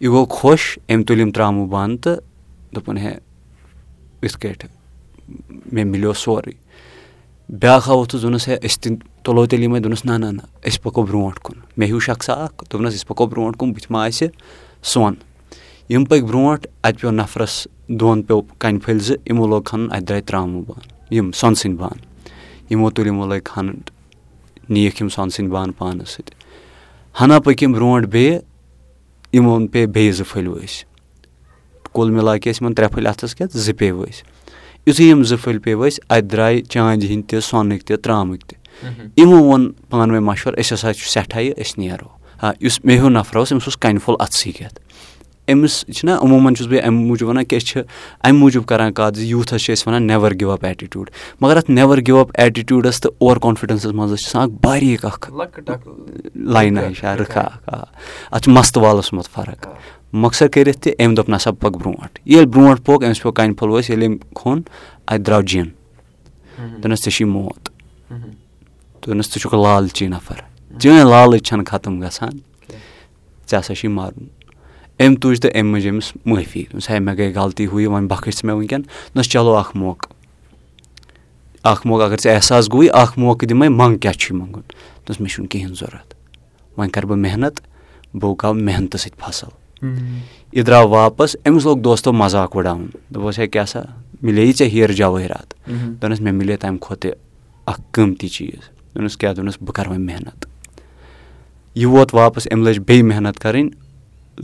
یہِ گوٚو خۄش أمۍ تُلۍ یِم ترٛاموٗ بانہٕ تہٕ دوٚپُن ہے یِتھ کٲٹھۍ مےٚ مِلیو سورُے بیٛاکھ آو ووٚتھُس دوٚپنَس ہے أسۍ تہِ تُلو تیٚلہِ یِمَے دوٚپنَس نہ نہ أسۍ پَکو برونٛٹھ کُن مےٚ ہیوٗ شخصا اَکھ دوٚپنَس أسۍ پَکو برونٛٹھ کُن بٕتھِ ما آسہِ سۄن یِم پٔکۍ برونٛٹھ اَتہِ پیوٚو نَفرَس دۄن پیوٚو کَنہِ پھٔلۍ زٕ یِمو لوگ کھَنُن اَتہِ درٛاے ترٛاموٗ بانہٕ یِم سۄنہٕ سٕنٛدۍ بانہٕ یِمو تُلۍ یِمو لٲگۍ کھَنُن نِیَکھ یِم سۄنہٕ سٕنٛدۍ بانہٕ پانَس سۭتۍ ہنا پٔکۍ یِم برونٛٹھ بیٚیہِ یِمَن پیٚیہِ بیٚیہِ زٕ پھٔلۍ ؤسۍ کُل مِلا کے ٲسۍ یِمَن ترٛےٚ پھٔلۍ اَتھَس کٮ۪تھ زٕ پیٚیہِ ؤسۍ یُتھُے یِم زٕ پھٔلۍ پیٚیہِ ؤسۍ اَتہِ درٛاے چاندِ ہِنٛدۍ تہِ سۄنٕکۍ تہِ ترٛامٕکۍ تہِ یِمو ووٚن پانہٕ ؤنۍ مَشوَر أسۍ ہَسا چھُ سٮ۪ٹھاہ یہِ أسۍ نیرو ہا یُس مےٚ ہیوٗ نَفر اوس أمِس اوس کَنہِ پھوٚل اَتھسٕے کٮ۪تھ أمِس چھِنہ عموٗماً چھُس بہٕ اَمہِ موٗجوٗب وَنان کہِ أسۍ چھِ اَمہِ موٗجوٗب کَران کَتھ زِ یوٗتھَس چھِ أسۍ وَنان نٮ۪وَر گِو اَپ ایٹِٹیوٗڈ مگر اَتھ نٮ۪وَر گِو اَپ ایٹِٹیوٗڈَس تہٕ اوٚوَر کانفِڈٮ۪نسَس منٛز حظ چھِ آسان اکھ باریٖک اکھ لاینہ ہِش رٕکھا اکھ آ اَتھ چھُ مَستہٕ والَس منٛز فرق۔ مۄخصر کٔرِتھ تہِ أمۍ دوٚپ نسا پَکھ برونٛٹھ۔ ییٚلہِ برونٛٹھ پوٚک أمِس پیوٚو کَنہِ پھوٚل ؤسۍ ییٚلہِ أمۍ کھوٚن اَتہِ درٛاو جِن۔ دوٚپنَس ژےٚ چھی موت۔ دوٚپنَس ژٕ چھُکھ لالچی نَفر۔ چٲنۍ لالٕچ چھَنہٕ ختم گژھان۔ ژےٚ ہسا چھی مَرُن أمۍ تُج تہٕ أمۍ مٔنٛج أمِس معٲفی دوٚپمَس ہے مےٚ گٔے غلطی ہُہ یہِ وۄنۍ بَخٕش ژٕ مےٚ وٕنکٮ۪ن دوٚپنَس چلو اکھ موقعہٕ اکھ موقعہٕ اگر ژےٚ احساس گوٚوُے اکھ موقعہٕ دِمَے منٛگ کیٛاہ چھُے منٛگُن دوٚپُس مےٚ چھُنہٕ کِہیٖنۍ ضوٚرَتھ وۄنۍ کَرٕ بہٕ محنت بہٕ وُکاو محنتہٕ سۭتۍ فصٕل یہِ درٛاو واپَس أمِس لوگ دوستو مَزاق اُڑاوُن دوٚپُس ہے کیٛاہ سا مِلے ژےٚ ہیرٕ جَوٲہِرات دوٚپنَس مےٚ مِلے تَمہِ کھۄتہٕ تہِ اَکھ قۭمتی چیٖز دوٚپنَس کیٛاہ دوٚپنَس بہٕ کَرٕ وۄنۍ محنت یہِ ووت واپَس أمۍ لٔج بیٚیہِ محنت کَرٕنۍ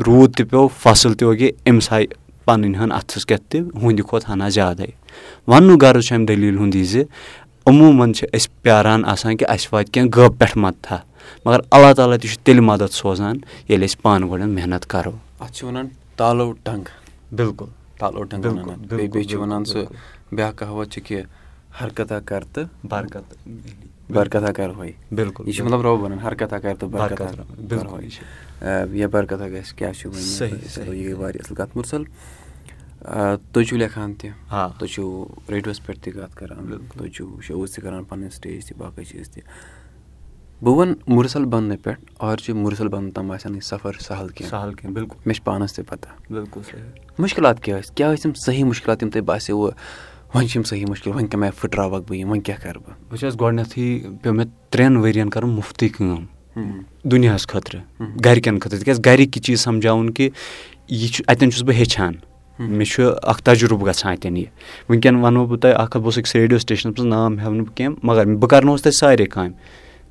روٗد تہِ پیوٚو فصٕل تہِ وگے أمِس آیہِ پَنٕنۍ ہن اَتھَس کٮ۪تھ تہِ ہُہنٛدِ کھۄتہٕ ہنا زیادَے وَننُک غرض چھُ اَمہِ دٔلیٖل ہُنٛد یہِ زِ عموٗماً چھِ أسۍ پیاران آسان کہِ اَسہِ واتہِ کینٛہہ غٲب پٮ۪ٹھ مَدتھا مگر اللہ تعالیٰ تہِ چھُ تیٚلہِ مَدَد سوزان ییٚلہِ أسۍ پانہٕ گۄڈٕ محنت کَرو
اَتھ چھِ وَنان تالو ٹنٛگ
بِلکُل
تالو ٹنٛگ بیٚیہِ چھِ وَنان سُہ بیٛاکھ کہاوت چھِ کہِ حرکتا کر تہٕ
برکت
برکتا کر ہوے
بِلکُل
یہِ چھُ مطلب رۄب وَنان حرکتا کر تہٕ یا برکتا گژھِ کیٛاہ چھُ یہِ گٔے واریاہ اَصٕل کَتھ مُرسل تُہۍ چھُو لیکھان تہِ تُہۍ چھُو ریڈیوَس پٮ۪ٹھ تہِ کَتھ کَران تُہۍ چھُو شوز تہِ کَران پَنٕنۍ سِٹیج تہِ باقٕے چیٖز تہِ بہٕ وَنہٕ مُرسل بَننہٕ پٮ۪ٹھ اور چھِ مُرسل بَننہٕ تام آسان یہِ سَفر سَہل کینٛہہ
سَہل کینٛہہ بِلکُل
مےٚ چھِ پانَس تہِ پَتہ
بِلکُل
مُشکِلات کیٛاہ ٲسۍ کیٛاہ ٲسۍ یِم صحیح مُشکِلات یِم تۄہہِ باسیٚو وۄنۍ چھِ یِم صحیح مُشکِل وۄنۍ کَمہِ آیہِ پھٕٹراوَکھ بہٕ یِم وۄنۍ کیٛاہ کَرٕ بہٕ؟
بہٕ چھَس گۄڈنٮ۪تھٕے پیوٚو مےٚ ترٛٮ۪ن ؤرِیَن کَرُن مُفتٕے کٲم دُنیاہَس خٲطرٕ گَرِکٮ۪ن خٲطرٕ تِکیٛازِ گَرِکۍ یہِ چیٖز سَمجھاوُن کہِ یہِ چھُ اَتٮ۪ن چھُس بہٕ ہیٚچھان۔ مےٚ چھُ اَکھ تجرُبہٕ گژھان اَتٮ۪ن یہِ۔ وٕنکٮ۪ن وَنو بہٕ تۄہہِ اَکھ ہَتھ بہٕ اوسُس أکِس ریڈیو سِٹیشنَس منٛز نام ہٮ۪مہٕ نہٕ بہٕ کینٛہہ مگر بہٕ کَرنووُس تَتہِ سارے کامہِ۔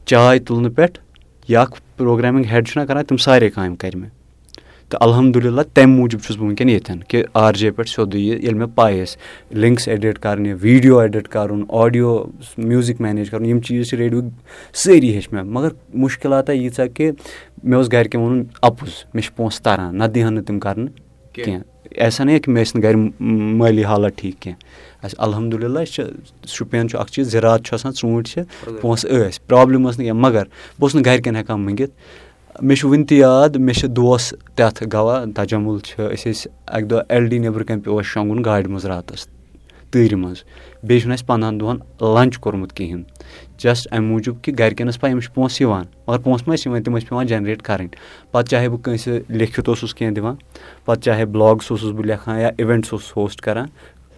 چاے تُلنہٕ پٮ۪ٹھ یا اَکھ پرٛوگرامِنٛگ ہٮ۪ڈ چھُنہ کَران تِم سارے کامہِ کَرِ مےٚ تہٕ الحمدُاللہ تَمہِ موٗجوٗب چھُس بہٕ وٕنکٮ۪ن ییٚتھٮ۪ن کہِ آر جے پٮ۪ٹھ سیوٚدُے یہِ ییٚلہِ مےٚ پَے ٲسۍ لِنٛکٕس ایڈِٹ کَرنہِ ویٖڈیو ایڈِٹ کَرُن آڈیو میوٗزِک مینیج کَرُن یِم چیٖز چھِ ریڈیو سٲری ہیٚچھ مےٚ مگر مُشکِلات آے ییٖژاہ کہِ مےٚ اوس گَرِکٮ۪ن وَنُن اَپُز مےٚ چھِ پونٛسہٕ تَران نَتہٕ دِہَن نہٕ تِم کَرنہٕ کینٛہہ ایسا نہٕ کہِ مےٚ ٲسۍ نہٕ گَرِ مٲلی حالت ٹھیٖک کینٛہہ اَسہِ الحمدُاللہ أسۍ چھِ شُپیَن چھُ اَکھ چیٖز زِراعت چھُ آسان ژوٗنٛٹھۍ چھِ پونٛسہٕ ٲسۍ پرٛابلِم ٲس نہٕ کینٛہہ مگر بہٕ اوسُس نہٕ گَرِکٮ۪ن ہٮ۪کان مٔنٛگِتھ مےٚ چھُ وٕنہِ تہِ یاد مےٚ چھِ دوس تَتھ گواہ تَجمُل چھِ أسۍ ٲسۍ اَکہِ دۄہ ایل ڈی نیٚبرٕ کَنۍ پیوٚو اَسہِ شۄنٛگُن گاڑِ منٛز راتَس تۭرِ منٛز بیٚیہِ چھُنہٕ اَسہِ پنٛدہَن دۄہَن لنٛچ کوٚرمُت کِہیٖنۍ جسٹ اَمہِ موٗجوٗب کہِ گَرِکٮ۪ن ٲس پَے أمِس چھِ پونٛسہٕ یِوان مگر پونٛسہٕ ما ٲسۍ یِوان تِم ٲسۍ پٮ۪وان جَنریٹ کَرٕنۍ پَتہٕ چاہے بہٕ کٲنٛسہِ لیکھِتھ اوسُس کینٛہہ دِوان پَتہٕ چاہے بٕلاگٕس اوسُس بہٕ لیکھان یا اِوٮ۪نٛٹٕس اوسُس ہوسٹ کَران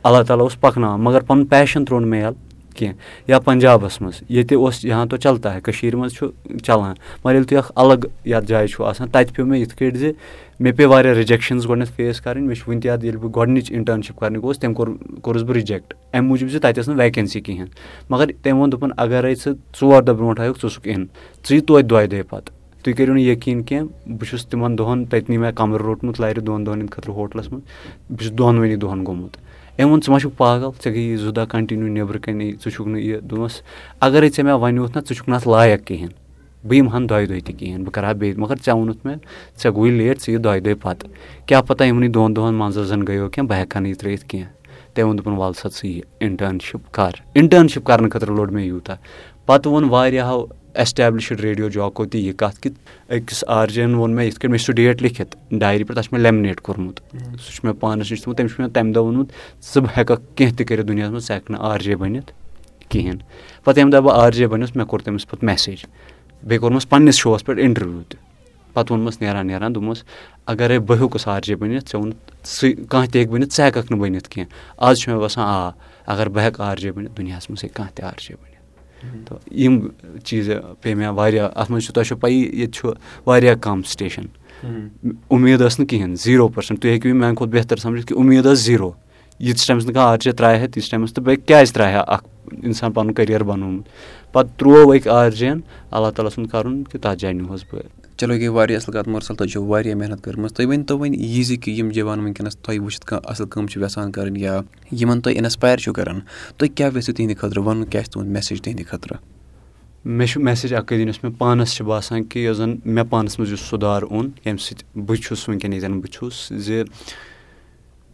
اللہ تعالیٰ اوس پَکناوان مگر پَنُن پیشَن ترٛوو نہٕ مےٚ یَلہٕ کینٛہہ۔ یا پنٛجابَس منٛز ییٚتہِ اوس یہاں تو چلتا ہے کٔشیٖرِ منٛز چھُ چَلان۔ مگر ییٚلہِ تُہۍ اَکھ الگ یَتھ جایہِ چھُو آسان تَتہِ پیوٚو مےٚ یِتھ کٲٹھۍ زِ مےٚ پیٚیہِ واریاہ رِجَکشَنٕز گۄڈنٮ۪تھ فیس کَرٕنۍ۔ مےٚ چھُ وٕنہِ تہِ یاد ییٚلہِ بہٕ گۄڈنِچ اِنٹٲرٕنشِپ کَرنہِ گوٚوُس تٔمۍ کوٚر کوٚرُس بہٕ رِجَکٹ اَمہِ موٗجوٗب زِ تَتہِ ٲس نہٕ ویکَنسی کِہیٖنۍ۔ مگر تٔمۍ ووٚن دوٚپُن اگرَے ژٕ ژور دۄہ برونٛٹھ آیُکھ ژٕ اوسُکھ اِن ژٕ یہِ توتہِ دۄیہِ دۄہہِ پَتہٕ۔ تُہۍ کٔرِو نہٕ یقیٖن کینٛہہ بہٕ چھُس تِمَن دۄہَن تٔتنٕے مےٚ کَمرٕ روٚٹمُت لَرِ دۄن دۄہَن ہِنٛدِ خٲطرٕ ہوٹلَس منٛز بہٕ چھُس دۄنوٕنی دۄہَن گوٚمُت أمۍ ووٚن ژٕ ما چھُکھ پاگل ژےٚ گٔیی زٕ دۄہ کَنٹِنیوٗ نیٚبرٕ کَنی ژٕ چھُکھ نہٕ یہِ دوٚپمَس اگرَے ژےٚ مےٚ وَنیوُتھ نہ ژٕ چھُکھ نہٕ اَتھ لایق کِہیٖنۍ۔ بہٕ یِمہٕ ہَن دۄیہِ دۄہہِ تہِ کِہیٖنۍ بہٕ کَرٕ ہا بیٚیہِ مگر ژےٚ ووٚنُتھ مےٚ ژےٚ گوٚوُے لیٹ ژٕ یہِ دۄیہِ دۄہہِ پَتہٕ۔ کیٛاہ پَتہ یِمنٕے دۄن دۄہَن منٛز زَن گٔیو کینٛہہ؟ بہٕ ہٮ۪کہٕ ہا نہٕ یہِ ترٛٲیِتھ کینٛہہ۔ تٔمۍ ووٚن دوٚپُن وَلہٕ سا ژٕ یہِ اِنٹٲرٕنشِپ کَر۔ اِنٹٲرٕنشِپ کَرنہٕ خٲطرٕ لوٚڑ مےٚ یوٗتاہ۔ پَتہٕ ووٚن واریاہو اٮ۪سٹیبلِشٕڈ ریڈیو جاکو تہِ یہِ کَتھ کہِ أکِس آر جے یَن ووٚن مےٚ یِتھ کٔنۍ مےٚ چھُ سُہ ڈیٹ لیکھِتھ ڈایری پٮ۪ٹھ تَتھ چھُ مےٚ لیمنیٹ کوٚرمُت سُہ چھُ مےٚ پانَس نِش تھوٚمُت تٔمۍ چھُ مےٚ تَمہِ دۄہ ووٚنمُت ژٕ ہٮ۪کَکھ کینٛہہ تہِ کٔرِتھ دُنیاہَس منٛز ژٕ ہٮ۪کہٕ نہٕ آر جے بٔنِتھ کِہیٖنۍ پَتہٕ ییٚمہِ دۄہ بہٕ آر جے بَنیوس مےٚ کوٚر تٔمِس پَتہٕ مٮ۪سیج بیٚیہِ کوٚرمَس پنٛنِس شووَس پٮ۪ٹھ اِنٹَروِو تہِ پَتہٕ ووٚنمَس نیران نیران دوٚپمَس اگرَے بہٕ ہیوٚکُس آر جے بٔنِتھ ژےٚ ووٚنُتھ سُہ کانٛہہ تہِ ہیٚکہِ بٔنِتھ ژٕ ہٮ۪کَکھ نہٕ بٔنِتھ کینٛہہ آز چھُ مےٚ باسان آ اگر بہٕ ہٮ۪کہٕ آر جے بٔنِتھ دُنیاہَس منٛز ہیٚکہِ کانٛہہ تہِ آر جے بٔنِتھ تہٕ یِم چیٖز پیٚیہِ مےٚ واریاہ اَتھ منٛز چھُ تۄہہِ چھو پَیی ییٚتہِ چھُ واریاہ کَم سِٹیشَن۔ اُمید ٲس نہٕ کِہینۍ زیٖرو پٔرسَنٛٹ۔ تُہۍ ہیٚکِو یہِ میانہِ کھۄتہٕ بہتر سَمجِتھ کہِ اُمید ٲس زیٖرو۔ ییٖتِس ٹایمَس نہٕ کانٛہہ آر جے ترٛایہِ ہا تیٖتِس ٹایمَس تہٕ بیٚیہِ کیازِ ترٛایہِ ہا اکھ اِنسان پَنُن کٔریر بَنومُت؟ پَتہٕ تروو أکۍ آر جے یَن اللہ تعالیٰ سُنٛد کَرُن کہِ تَتھ جایہِ نِہوس بہٕ
چلو گٔے واریاہ اَصٕل کَتھ مُرسَل تۄہہِ چھو واریاہ محنت کٔرمٕژ۔ تُہۍ ؤنۍ تو وۄنۍ یہِ زِ کہِ یِم جوان وٕنکیٚنَس تۄہہِ وٕچھِتھ کانٛہہ اَصٕل کٲم چھِ یَژھان کَرٕنۍ یا یِمَن تُہۍ اِنَسپایر چھُو کَران تُہۍ کیٛاہ یژھِو تِہِنٛدِ خٲطرٕ وَنُن کیٛاہ چھِ تُہُنٛد میسیج تِہِنٛدِ خٲطرٕ؟
مےٚ چھُ میسیج اَکٕے دِنۍ یۄس مےٚ پانَس چھِ باسان کہِ یۄس زَن مےٚ پانَس منٛز یُس سُدھار اوٚن ییٚمہِ سۭتۍ بہٕ چھُس وٕنکیٚن ییٚتٮ۪ن بہٕ چھُس زِ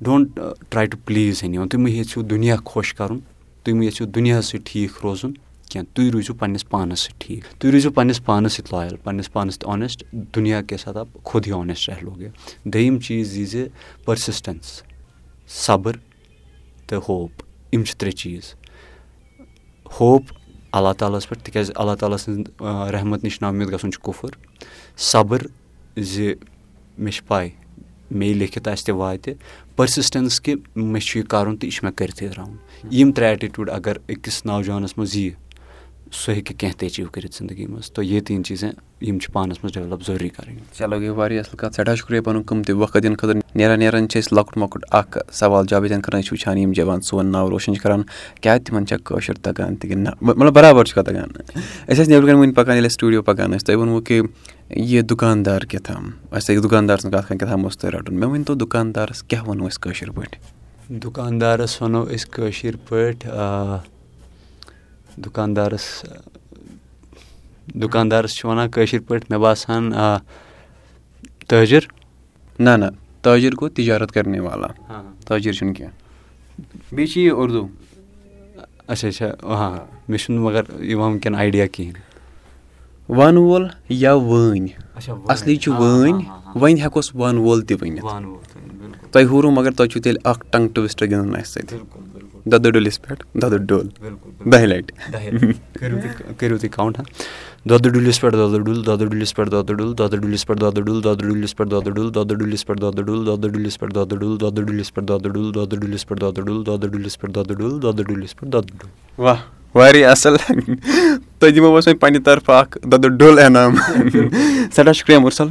don't try to please anyone تُہۍ مہٕ ییٚژھِو دُنیا خۄش کَرُن تُہۍ مہٕ ییٚژھِو دُنیاہَس سۭتۍ ٹھیٖک روزُن کینٛہہ تُہۍ روٗزِو پنٛنِس پانَس سۭتۍ ٹھیٖک۔ تُہۍ روٗزِو پنٛنِس پانَس سۭتۍ لایل پنٛنِس پانَس سۭتۍ آنٮ۪سٹ دُنیا کے ساتھ آپ خۄد ہی آنٮ۪سٹ رہ لوگے۔ دوٚیِم چیٖز یہِ زِ پٔرسِسٹَنٕس صبر تہٕ ہوپ یِم چھِ ترٛےٚ چیٖز۔ ہوپ اللہ تعالیٰ ہَس پٮ۪ٹھ تِکیٛازِ اللہ تعالیٰ سٕنٛز رحمت نِش نامید گژھُن چھُ کُفُر۔ صبر زِ مےٚ چھِ پَے مے یہِ لیکھِتھ آسہِ تہِ واتہِ۔ پٔرسِسٹَنٕس کہِ مےٚ چھُ یہِ کَرُن تہٕ یہِ چھُ مےٚ کٔرِتھٕے ترٛاوُن یِم ترٛےٚ ایٹِٹیوٗڈ اگر أکِس نوجوانَس منٛز ییہِ سُہ ہیٚکہِ کینٛہہ تہِ ایچیٖو کٔرِتھ زندگی منٛز تو یہِ تیٖن چیٖز یِم چھِ پانَس منٛز ڈیولَپ ضروٗری کَرٕنۍ۔
چلو گٔے واریاہ اَصٕل کَتھ۔ سٮ۪ٹھاہ شُکریہ پَنُن قۭمتی وقت دِنہٕ خٲطرٕ۔ نیران نیران چھِ أسۍ لۄکُٹ مۄکُٹ اَکھ سوال جاب ییٚتٮ۪ن کَران چھِ وٕچھان یِم جوان سون ناو روشَن چھِ کَران۔ کیٛاہ تِمَن چھےٚ کٲشُر تَگان تہِ کِنہٕ نہ مطلب بَرابَر چھُکھ تَگان؟ أسۍ ٲسۍ نٮ۪برٕ کَنۍ وٕنۍ پَکان ییٚلہِ أسۍ سٹوٗڈیو پَکان ٲسۍ۔ تۄہہِ ووٚنوُ کہِ یہِ دُکاندار کیٛاہ تھام؟ اَسہِ لٔگۍ دُکاندار سٕنٛز کَتھ کَران کیٛاہ تھام اوس تۄہہِ رَٹُن؟ مےٚ ؤنۍتو دُکاندارَس کیٛاہ وَنو أسۍ کٲشِر پٲٹھۍ؟
دُکاندارَس وَنو أسۍ کٲشِر پٲٹھۍ دُکاندارَس دُکاندارَس چھِ وَنان کٲشِر پٲٹھۍ مےٚ باسان تٲجِر
نہ نہ تٲجِر گوٚو تِجارت کَرنہِ والا تٲجِر چھُنہٕ کینٛہہ بیٚیہِ چھِ یہِ اُردو.
اچھا اچھا. آ مےٚ چھُنہٕ مگر یِوان وٕنکٮ۪ن آیڈیا کِہیٖنۍ
وَنہٕ وول یا وٲنۍ اَصلی چھُ وٲنۍ وۄنۍ ہٮ۪کوس وَنہٕ وول تہِ ؤنِتھ تۄہہِ ہورو مگر تۄہہِ چھُو تیٚلہِ اکھ ٹنٛگ ٹُوِسٹ گِنٛدُن اَسہِ سۭتۍ دۄدٕ ڈُلِس پٮ۪ٹھ دۄدٕ ڈُل دَہہِ لَٹہِ
کٔرِو تُہۍ کاوُنٛٹ ہا دۄدٕ ڈُلِس پٮ۪ٹھ دۄدٕ ڈُل دۄدٕ ڈُلِس پٮ۪ٹھ دۄدٕ ڈُل دۄدٕ ڈُلِس پٮ۪ٹھ دۄدٕ ڈُل دۄدٕ ڈُلِس پٮ۪ٹھ دۄدٕ ڈُل دۄدٕ ڈُلِس پٮ۪ٹھ دۄدٕ ڈُل دۄدٕ ڈُلِس پٮ۪ٹھ دۄدٕ ڈُل دۄدٕ ڈُلِس پٮ۪ٹھ دۄدٕ ڈُل دۄدٕ ڈُلِس پٮ۪ٹھ دۄدٕ ڈُل دۄدٕ ڈُلِس پٮ۪ٹھ دۄدٕ ڈُل دۄدٕ ڈُلِس پٮ۪ٹھ دۄدٕ ڈُل
واہ واریاہ اَصٕل تۄہہِ دِمو أسۍ وۄنۍ پنٛنہِ طرفہٕ اکھ دۄدٕ ڈُل انعام سٮ۪ٹھاہ شُکریہ مُرسل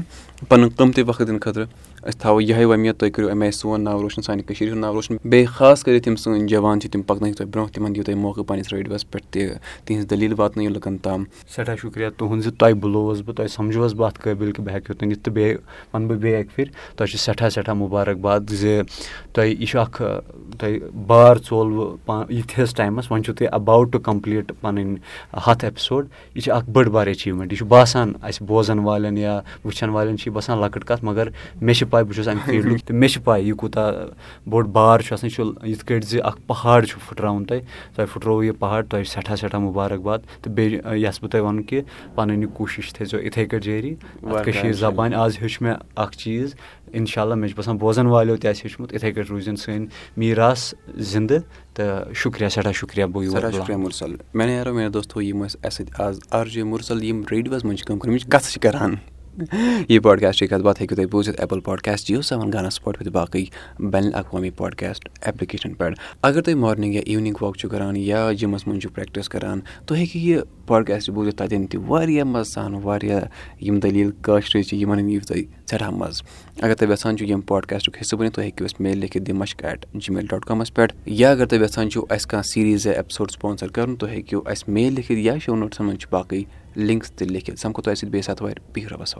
پَنُن قۭمتی وقت دِنہٕ خٲطرٕ أسۍ تھاوو یِہوٚے وۄمید تُہۍ کٔرِو اَمہِ آیہِ سون ناو روشَن سانہِ کٔشیٖرِ ہُنٛد ناو روشَن بیٚیہِ خاص کٔرِتھ یِم سٲنۍ جوان چھِ تِم پَکنٲیِو تُہۍ برونٛہہ تِمَن دِیِو تُہۍ موقعہٕ پنٛنِس ریڈیوَس پٮ۪ٹھ تہِ تِہِنٛز دٔلیٖل واتنٲیِو لُکَن تام
سٮ۪ٹھاہ شُکریہ تُہُنٛد زِ تۄہہِ بُلووُس بہٕ تۄہہِ سَمجھووُس بہٕ اَتھ قٲبِل کہِ بہٕ ہٮ۪کہٕ یوٚتَن یِتھ تہٕ بیٚیہِ وَنہٕ بہٕ بیٚیہِ اَکہِ پھِرِ تۄہہِ چھُ سٮ۪ٹھاہ سٮ۪ٹھاہ مُبارک باد زِ تۄہہِ یہِ چھُ اَکھ تۄہہِ بار ژولوٕ پا یِتھِس ٹایمَس وۄنۍ چھُو تُہۍ اَباوُٹ ٹُو کَمپٕلیٖٹ پَنٕنۍ ہَتھ ایپِسوڈ یہِ چھِ اَکھ بٔڑ بار ایچیٖومٮ۪نٛٹ یہِ چھُ باسان اَسہِ بوزَن والٮ۪ن یا وٕچھَن والٮ۪ن چھِ یہِ باسان لۄکٕٹ کَتھ مگر مےٚ چھِ پَے بہٕ چھُس اَمہِ فیٖلڈُک تہٕ مےٚ چھِ پَے یہِ کوٗتاہ بوٚڑ بار چھُ آسان یہِ چھُ یِتھ کٲٹھۍ زِ اَکھ پہاڑ چھُ پھٕٹراوُن تۄہہِ تۄہہِ پھٕٹرووُ یہِ پہاڑ تۄہہِ سٮ۪ٹھاہ سٮ۪ٹھاہ مُبارک باد تہٕ بیٚیہِ یَژھ بہٕ تۄہہِ وَنُن کہِ پَنٕنۍ یہِ کوٗشِش تھٲیزیو یِتھَے کٲٹھۍ جٲری کٔشیٖر زبانہِ آز ہیوٚچھ مےٚ اَکھ چیٖز اِنشاء اللہ مےٚ چھُ باسان بوزَن والیو تہِ آسہِ ہیوٚچھمُت یِتھَے کٲٹھۍ روٗزِن سٲنۍ میٖراث زِندٕ تہٕ شُکریہ سٮ۪ٹھاہ شُکریہ بہٕ
شُکریہ مُرسل مےٚ نیرو مےٚ دوستو یِم ٲسۍ اَسہِ سۭتۍ آز آرجے مُرسل یِم ریڈیوَس منٛز چھِ کٲم کَران یِم چھِ کَتھٕ چھِ کَران یہِ پاڈکاسٹٕچ کَتھ باتھ ہیٚکِو تُہۍ بوٗزِتھ Apple podcast JioSaavn Gaana Spotify with باقٕے بین الاقوامی پاڈکاسٹ ایپلِکیشَن پٮ۪ٹھ اگر تُہۍ مارنِنٛگ یا اِونِنٛگ واک چھُو کَران یا جِمَس منٛز چھُو پرٛٮ۪کٹِس کَران تُہۍ ہیٚکِو یہِ پاڈکاسٹ بوٗزِتھ تَتٮ۪ن تہِ واریاہ مَزٕ سان واریاہ یِم دٔلیٖل کٲشرِ چھِ یِمَن یِیِو تۄہہِ سٮ۪ٹھاہ مَزٕ اگر تُہۍ یَژھان چھُو ییٚمہِ پاڈکاسٹُک حِصہٕ بٔنِتھ تُہۍ ہیٚکِو اَسہِ میل لیکھِتھ دِ مَشک ایٹ جی میل ڈاٹ کامَس پٮ۪ٹھ یا اگر تُہۍ یَژھان چھُو اَسہِ کانٛہہ سیٖریٖز یا ایپِسوڈ سپانسَر کَرُن تُہۍ ہیٚکِو اَسہِ میل لیکھِتھ یا شو نوٹسَن منٛز چھِ باقٕے لِنکٕس تہِ لیکھِتھ سَمکھو تۄہہِ سۭتۍ بیٚیہِ سَتوارِ بِہِو رۄبَس